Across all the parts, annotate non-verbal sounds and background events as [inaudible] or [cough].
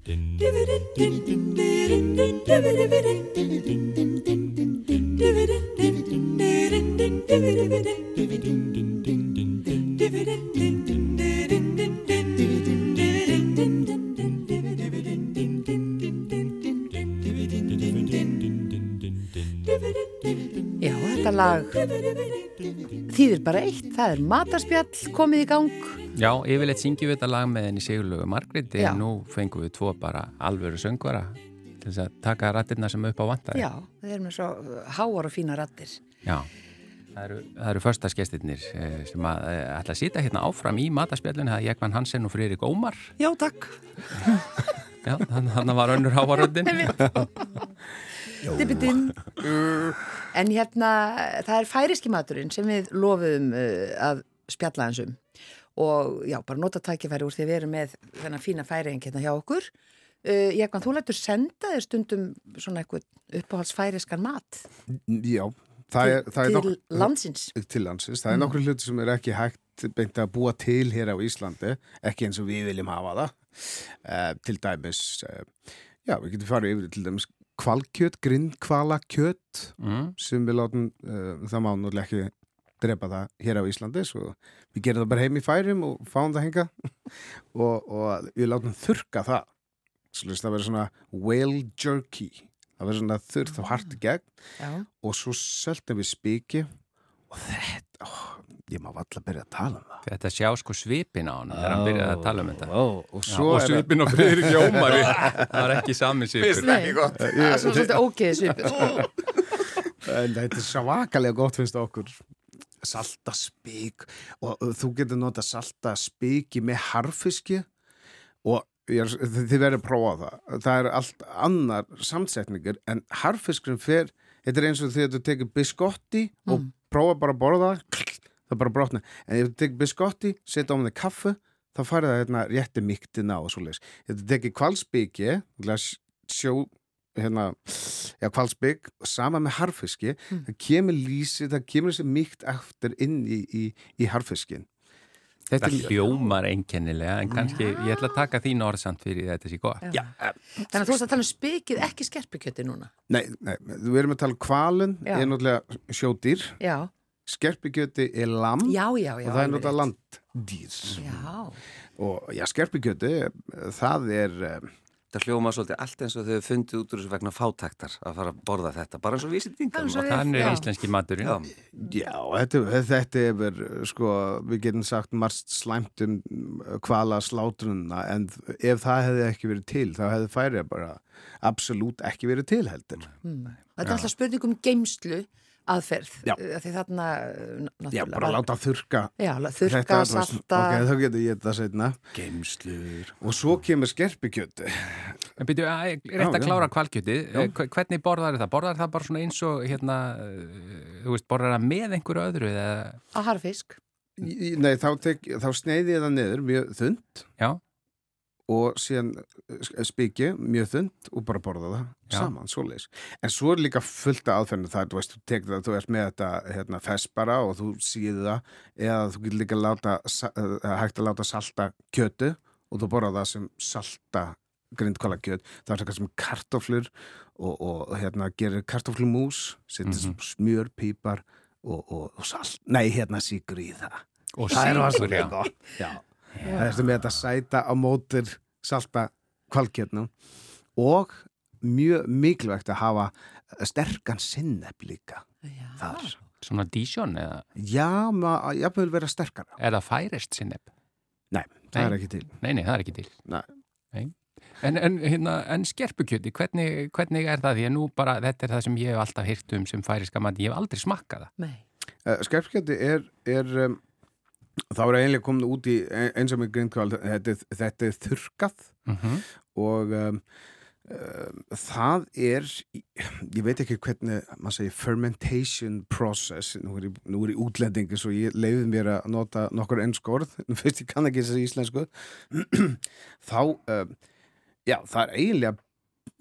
Já, þetta lag þýðir bara eitt, það er matarspjall komið í gang. Já, yfirleitt syngjum við þetta lag með henni Sigurlögu Margretti Já. en nú fengum við tvo bara alvöru söngvara til þess að taka rættirna sem upp á vantaði. Já, það er með svo háar og fína rattir. Já. Það eru, það eru förstaskestirnir sem að eh, ætla að sita hérna áfram í matarspjallinu, það er Jekvann Hansen og Friðrik Ómar. Já, takk. [laughs] Já, þannig að var önnur hávaröndin. [laughs] En hérna, það er færiski maturinn sem við lofuðum uh, að spjalla hans um. Og já, bara nota tækifæri úr því við erum með þennan fína færing hérna hjá okkur. Uh, Jekvann, þú lætur senda þér stundum svona eitthvað uppáhalds færiskan mat Já, það er, það er til nokkur, landsins. til landsins. Það er nokkur hluti sem er ekki hægt beint að búa til hér á Íslandi, ekki eins og við viljum hafa það. Uh, til dæmis, uh, já, við getum farið yfir til dæmis kvalkjöt, grindkvalakjöt Mm. sem við látum, uh, það má náttúrulega ekki drepa það hér á Íslandi svo við gerum það bara heim í færum og fáum það henga [laughs] og, og við látum þurka það. Svolítið það verður svona whale jerky. Það verður svona þurrt og hart í gegn. Já. og svo söldum við spiki og þetta, ó, ég má valla að byrja að tala um það. Þetta sjá sko svipin á hann þegar hann byrjaði að tala um þetta. Ó, og Já, svo og er svipin á Friðrik Ómari, [laughs] það var ekki sami svipur. Það er svo svolítið ógeðið svipur. [laughs] En þetta er svakalega gott finnst okkur. Salta spik og þú getur nota salta spiki með harfiski og er, þi- þið verður að prófa það. Það er allt annar samsetningur en harfiskurinn fer þetta er eins og þegar þú tekur biskotti og prófa bara að borða það [sniffs] það er bara brotna, en ef þú tekur biskotti setja á með kaffu, þá farið það hérna rétti miktina og svo leis ef þú tekur kvalspiki sjó hérna, já, kvalsbygg sama með harfiski, það kemur lýsi það kemur þessi mýkt eftir inn í, í, í harfiskin Þetta hljómar einkennilega en kannski ég ætla að taka þín orðsamt fyrir þetta sé gott. Já, eh, Þannig að þú veist að tala um spikið, ekki skerpukjöti núna. nei, nei, við erum að tala um kvalun er náttúrulega sjódýr. Já, skerpigjöti er lam já, já. já og það er náttúrulega landdýr. Já, og já, skerpigjöti það er eh, Það hljóma svolítið allt eins og þau fundið út úr þessu vegna fátæktar að fara að borða þetta, bara eins og er svo við- Þannig Já. er íslenski maturinn. Já, Já, þetta, þetta er sko, við getum sagt margt slæmt um kvala slátrunna en ef það hefði ekki verið til þá hefði færið bara absolutt ekki verið til heldur mm. Þetta er alltaf spurning um geimslu aðferð. Já. Uh, Því þarna, náttúrulega. Já, bara láta þurka Já, þurrka, Þetta, salta. Ok, þá getur ég þetta setna geimslur. Og svo kemur skerpikjöti En byrju, að- rétt að klára kvalkjötið, Eh, hvernig borðar það? Borðar það bara svona eins og, hérna, eh, þú veist, borðar það með einhverju öðru eða, Á harfisk. Nei, þá, tek, þá sneiði ég það niður mjög þund já, og síðan eh, spiki mjög þund og bara borða það Já. saman, svoleiðis. En svo er líka fullt af aðferðinu það, þú veist, þú tekur það, þú ert með þetta hérna, fest bara og þú síðu það eða þú getur líka láta, eh, hægt að láta salta kjötu og þú borða það sem salta grindkvæla kjöt, það er eitthvað sem kartoflur og, og hérna gerir kartoflumús, setur Mhm. smjör, pípar og, og, og salt, nei, hérna síkur í það. og rosalega já. Já. Það er með þetta sæta á mótir salta kvalkjötnum og mjög mikilvægt að hafa sterkan sinneb líka Já. þar. Svona dísjón eða Já, maður jafnvel vera sterkara. er það færist sinneb? Nei, það Nei. er ekki til. Nei, nei, það er ekki til. Nei. Nei. En, en, hérna, en skerpukjöti, hvernig, hvernig er það? Því að nú bara, þetta er það sem ég hef alltaf hýrt um sem færiska mati, ég hef aldrei smakkað það. Nei. Uh, Skerpskjöti er, er um, þá er eiginlega komin út í ein- eins og með grindkval, þetta, þetta er þurkað Mm og um, um, það er ég veit ekki hvernig maður segir fermentation process. Nú er, nú er ég útlendingi svo ég leiði mér að nota nokkur ennskórð fyrst ég kann ekki þess að íslensku. [clears throat] Þá um, já, það er eiginlega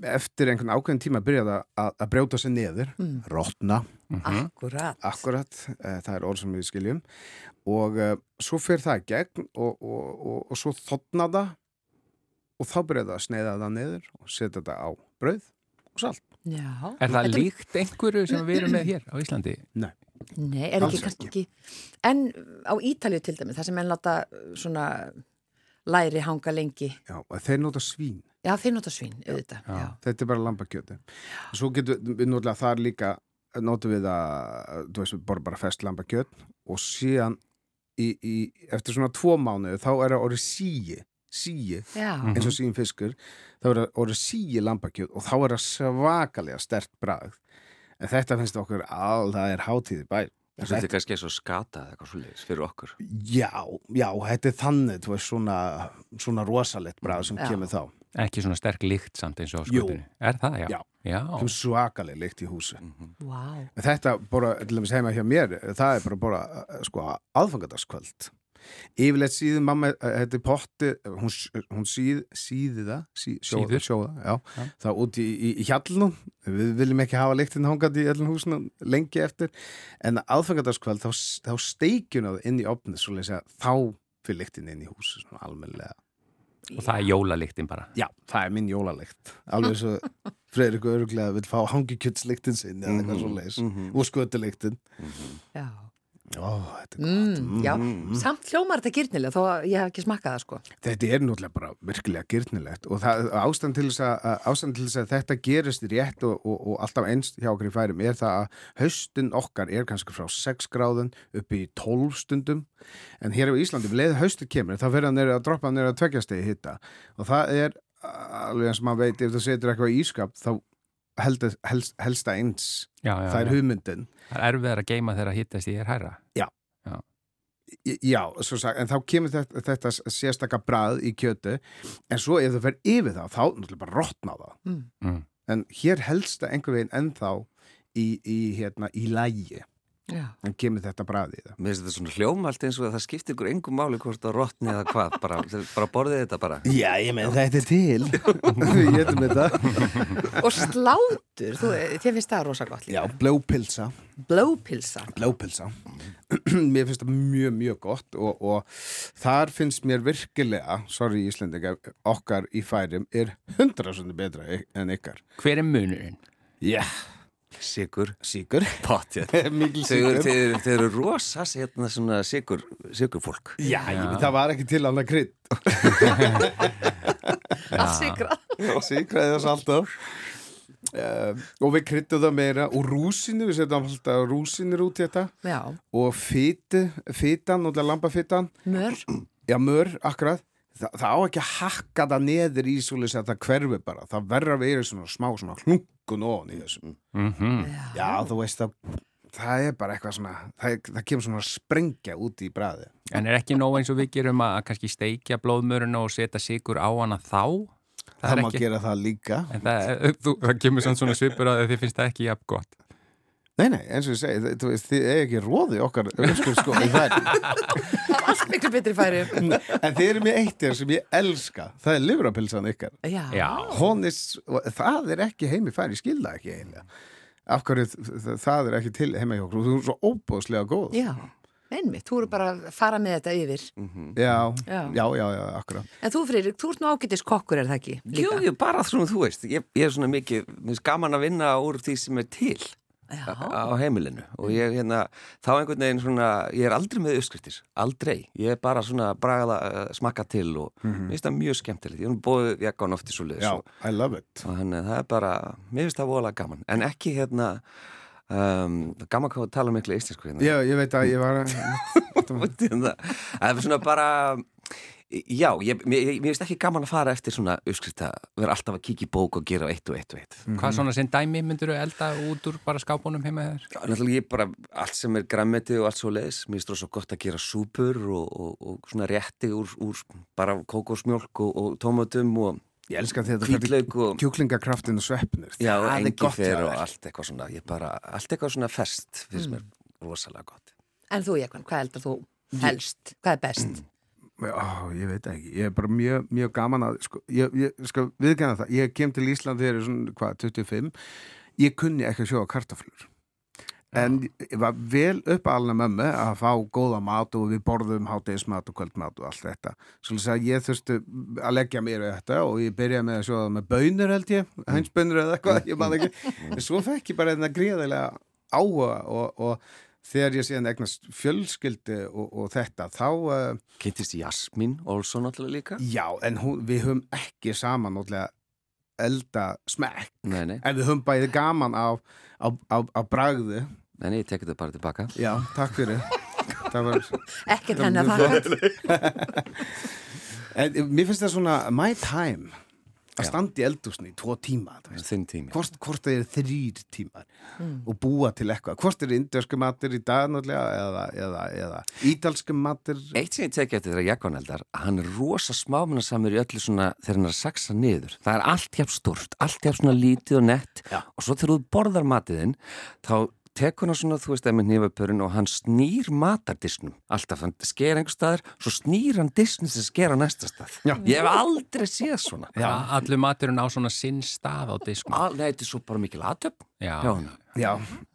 eftir einhvern ákveðin tíma að byrja það að, að brjóta sig neður, Mm. rotna Akkurat. Akkurat, uh, það er orð sem við skiljum og uh, svo fer það gegn og, og, og, og svo þotna það og þá byrjaði að sneiða það niður og setja þetta á brauð og salt. Já. Er það Þetta- líkt einhverju sem við erum með hér á Íslandi? Nei. Nei, er ekki kannski En á Ítalju til dæmi, það sem enn láta svona læri hanga lengi Já, og þeir nota svín. Já, þeir nota svín, auðvitað Já, Þetta er bara lambakjöti. Svo getur við náttúrulega þar líka notum við að, þú veist, við borðum bara fest lambakjöt og síðan í, í, eftir svona tvo mánuði þá er það orðið síi, síi, já. Eins og sín fiskur, þá er það orðið síi lambakjöt og þá er það svakalega stert bragð. En þetta finnst okkur all, það er hátíði bær. Þetta er kannski eins og skata eða eitthvað svo fyrir okkur. Já, já, þetta er þannig, þú veist, svona, svona rosalegt bragð sem Já. kemur þá. Ekki svona sterk líkt samt eins og skutinu. Er það, já? Já. Já. Kemur svakalega líkt í húsi. Vá En Þetta bara, til dæmis heima hjá mér, það er bara bara, sko, aðfangadagskvöld. Yfirleitt síði mamma, eh, þetta er potti, hún, hún síð, síði það, sí, sjóða, Síður. sjóða, já, Já. það úti í, í, í hjallnum, við viljum ekki hafa leiktinn hangandi í öllum húsinu lengi eftir, en aðfangadagskvöld, þá, þá steikjum það inn í opnið, svo leysa, þá fyrir leiktinn inn í húsi, svona almennilega. Og það er jólaliktin bara. Já, það er minn jólalegt, alveg svo [laughs] Fredrik öruglega vil fá hangikjötsleiktinn sinn eða eitthvað svo leys, og skötuleiktinn. Já, Ó, þetta er gott. mm, já. samt hljómar þetta gyrnilega þó að ég hef ekki smakkað það sko Þetta er náttúrulega bara virkilega gyrnilegt og það, ástand, til að, ástand til þess að þetta gerist rétt og, og, og alltaf einst hjá okkur í færum er það að haustin okkar er kannski frá 6 gráðun upp í 12 stundum en hér á Íslandi, við leiðum haustin kemur þá fyrir hann er að droppa hann er að tveggjastegi hitta og það er alveg eins og maður veit ef þú setur eitthvað í ískap þá helst, helst, helsta eins Já, já, það er já. hugmyndin Það er erfiðar að geima þegar að hittast í er hæra. Já, svo sagt, en þá kemur þetta, þetta sérstaka brað í kjötu en svo ef það fer yfir það þá náttúrulega bara rotna það mm. Mm. en hér helst það einhver veginn ennþá í, í, hérna, í lægi Já, en kemur þetta brað í það Mér finnst þetta svona hljómalt eins og að það skiptir ykkur engum máli hvort það rotni eða hvað, bara, bara borðið þetta bara. Já, ég menn þetta er til. [laughs] Við getum þetta. Og slátur þú, þér finnst það rosa gott Já, líka blópilsa blópilsa Blópilsa [clears throat] Mér finnst það mjög, mjög gott og, og þar finnst mér virkilega sorry Íslendinga, okkar í færum er hundra svona betra en ykkar. Hver er munurinn? Já, Sigur. síkur [laughs] Pottið. Mikil Þau eru- rosa hérna svona sigur, sigur fólk. Já, ég veit, það var ekki til annað krydd. Að sigra Sikraði þess alltaf uh, og við kryddum það meira og rúsinu, við setjum alltaf rúsinir út í þetta. Já, og fytu, fytan, náttúrulega lambafytan mör. Já, mör, akkurat. Þa, það á ekki að hakka það neður í svoleiðis að það hverfi bara, það verður að vera svona smá svona hlunkun ofan í þessum Mm já, þú veist að það er bara eitthvað svona það, það kemur svona að sprengja út í bræði En er ekki nóg eins og við gerum að kannski steikja blóðmöruna og setja sigur á hana þá? það, er má ekki- gera það líka. En það, þú, það kemur samt svona svipur að þið finnst það ekki jafn gott. Nei, nei, eins og ég segi, þú veist, þið er ekki róði okkar öskur sko í þær Það var allt miklu betri færi En þið eru með eitt hér sem ég elska Það er livrapilsan ykkar Já, Já. Hún er, Það er ekki heimi færi, ég skil það ekki eiginlega Af hverju það er ekki til heima hjá okkur Þú er svo óbúðslega góð Já, einmitt, þú eru bara að fara með þetta yfir Já, Já. já, já, já, akkurat En þú Freyrik, þú ert nú ágætis kokkur er það ekki? Jú, Líka? jú, bara svona þú veist. Ég, ég er að er á heimilinu og ég hérna, þá einhvern veginn svona, ég er aldrei með uppskriftir, aldrei. Ég er bara svona bragða, uh, smakka til og mér finnst það mjög skemmtilegt. Ég hef bóðið jakkan oft í svo liðis Já, og, I love it og að það er bara, mér finnst það voðalega gaman. En ekki hérna, um, gaman hvað að tala miklu íslensku hérna. Já, ég veit að ég var í það. [laughs] Það er svona bara Já, ég, mér, ég- mér finnst ekki gaman að fara eftir svona uppskrifta, vera alltaf að kíkja í bók og gera eitt og eitt og eitt Hvað svona sem dæmi myndur þú elda út úr bara skápunum heima þér? Já, náttúrulega ég bara, allt sem er grammeti og allt svo leiðis, mér finnst það svo gott að gera súpur og, og, og svona rétti úr, úr bara kókosmjólk og, og tómatum og Ég elska þegar þú fyrir kjúklingakraftin og sveppnir já, og Það er gott hjá engifer og allt eitthvað svona, ég bara, allt eitthvað svona ferst finnst mér rosalega gott. en þú Jekvann, hvað heldur þú helst? Hvað er best? Ó, ég veit ekki, ég er bara mjög, mjög gaman að, sko, ég, ég skal viðkjanna það, ég kem til Ísland þegar ég er svona, hvað, 25, ég kunni ekki að sjóða kartaflur, en ég var vel upp alveg mömmu að fá góða mat og við borðum hátegismat og kvöldmat og allt þetta. Svolítið að ég þurfti að leggja mér í þetta og ég byrjaði með að sjóða með bönur held ég, hænsbönur eða eitthvað, ég man ekki. En svo fekk ég bara þetta gríðilega áhuga og, og þegar ég síðan egnast fjölskyldi og, og þetta þá uh, Kynntist Jasmín Olsson alltaf líka? já, en hún, við höfum ekki saman náttúrulega elda smekk. Nei, nei, en við höfum bæði gaman á, á, á, á bragðu nei, nei, ég tekið þetta bara tilbaka. Já, takk fyrir. Það var Ekkert henni að þakka. En mér finnst það svona my time að standa í eldúsni í tvo tíma hvort, hvort er þrýr tímar og búa til eitthvað. Hvort er indjörsku matur í dag náttúrulega eða, eða, eða ítalsku matur? Eitt sem ég tekið eftir þegar Jakon eldar hann er rosa smámunasamur í öllu svona þegar hann er að saksa niður. Það er allt hjá stort, allt hjá svona lítið og nett Já. og svo þegar þú borðar matiðinn þá tekur hann svona, þú veist, með nýfapörun og hann snýr matardisknum alltaf, hann sker einhver staðar svo snýr hann disknum sem sker á næsta stað Já. ég hef aldrei séð svona Já. Allur maturinn á svona sinn stað á diskum. Al, Nei, þetta er svo bara mikil aðtöp Já. já,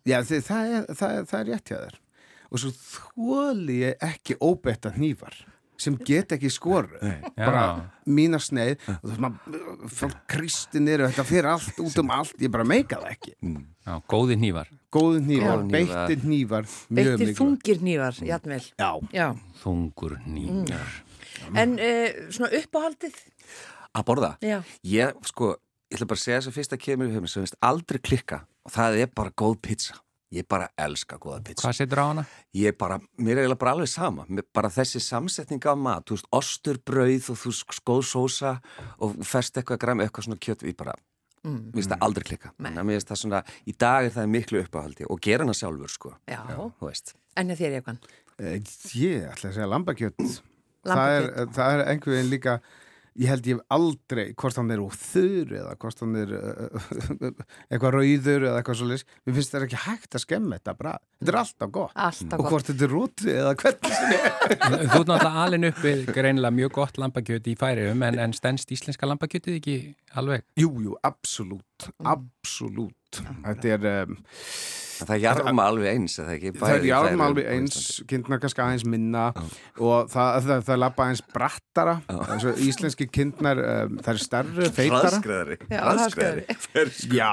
já þið, það, er, það, er, það er rétt hjá þér og svo þóli ég ekki óbetta hnífar sem get ekki skoru bara mína sneið og fólk kristi niður þetta fyrir allt út um allt, ég bara meika það ekki Já, góði hnífar. góði hnífar, Já. beitti Beittir mikilvægt. þungir nývar, játnvel. já, Já. Þungur hnífar. En uh, svona uppáhaldið? Að borða? Já. Ég, sko, ég ætla bara að segja þess að fyrst að kemur í höfum sem finnst aldrei klikka og það er bara góð pizza. Ég bara elska góða pizza. Hvað setur á hana? Ég bara, mér er eiginlega bara alveg sama. Mér, bara þessi samsetning af mat, þú veist, ostur, brauð og þú veist, góð sósa og ferst eitthvað græm, eitthvað svona kjött, ég bara, Mm. mér finnst það aldrei klikka. Þannig að mér finnst það svona, í dag er það miklu uppáhaldi og gera hana sjálfur, sko. Já. Þú veist. En hjá þér? Eh, ég ætla að segja lambakjött það er, það er einhver veginn líka ég held ég aldrei hvort hann er úr þurr eða hvort hann er uh, eitthvað rauður eða eitthvað svo leys mér finnst það ekki hægt að skemma þetta bara þetta er alltaf gott. Alltaf og gott. hvort þetta er rótri eða hvernig er. Þú ert náttúrulega alin uppi greinilega mjög gott lambakjöt í færiðum en, en stendst íslenska lambakjötið ekki alveg? jú, jú, absolutt absolutt þetta er um, það jarma alveg eins, það er Bæði í járn Færeyjum alveg eins kindnar kannski aðeins minna og það, það, það lappa aðeins brattara. Þessu, íslenski kindnar um, það er stærri, feitara. Já, [laughs] já,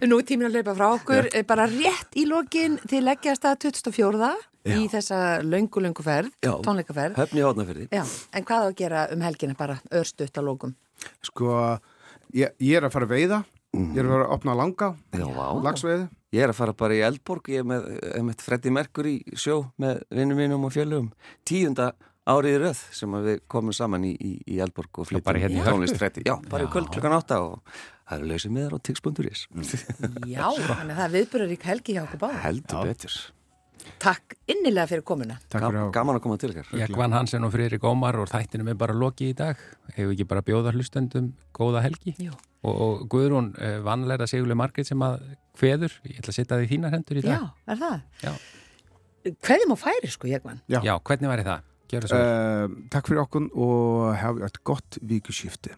Nú er tíminn að leipa frá okkur, eh, bara rétt í lokin til leggjast að 2004 í þessa löngu, löngu ferð, Já. tónleikaferð. Höfni hótnafyrði. Já, en hvað á að gera um helgina bara örstutt á lókum? sko ég, ég er að fara að veiða ég er að fara að opna langa Já, vá. lagsveiði Ég er að fara bara í Eldborg, ég er með, með Freddy Mercury sjó með vinnum mínum og fjölugum. Tíunda árið í röð sem að við komum saman í, í, í Eldborg og flyttum bara hérna í Hörpu? tónlist Freddy. Já, bara í kvöld klukkan átta og það eru lausið miðar á tix.is. [laughs] Já, þannig að það er viðbúrarík helgi hjá okkur báða. Heldur betur. Takk innilega fyrir komuna. Takk fyrir Gam, að gaman að koma til ykkar. Jekvann Hansen og Friðrik Ómar og þættinum er bara lokið í dag. Hefur ekki bara bjóða hlustendum góða helgi? Jú. Og, og Guðrún uh, vanleira Sigurli Margrét sem að hveður, ég ætla að setja þið þínar hendur í Já, dag. er það? Já. Hverðum á færi, sko, Jekvann? Já. Já, hvernig væri það? Það uh, Takk fyrir okkur og hafa eitt gott vikuskipti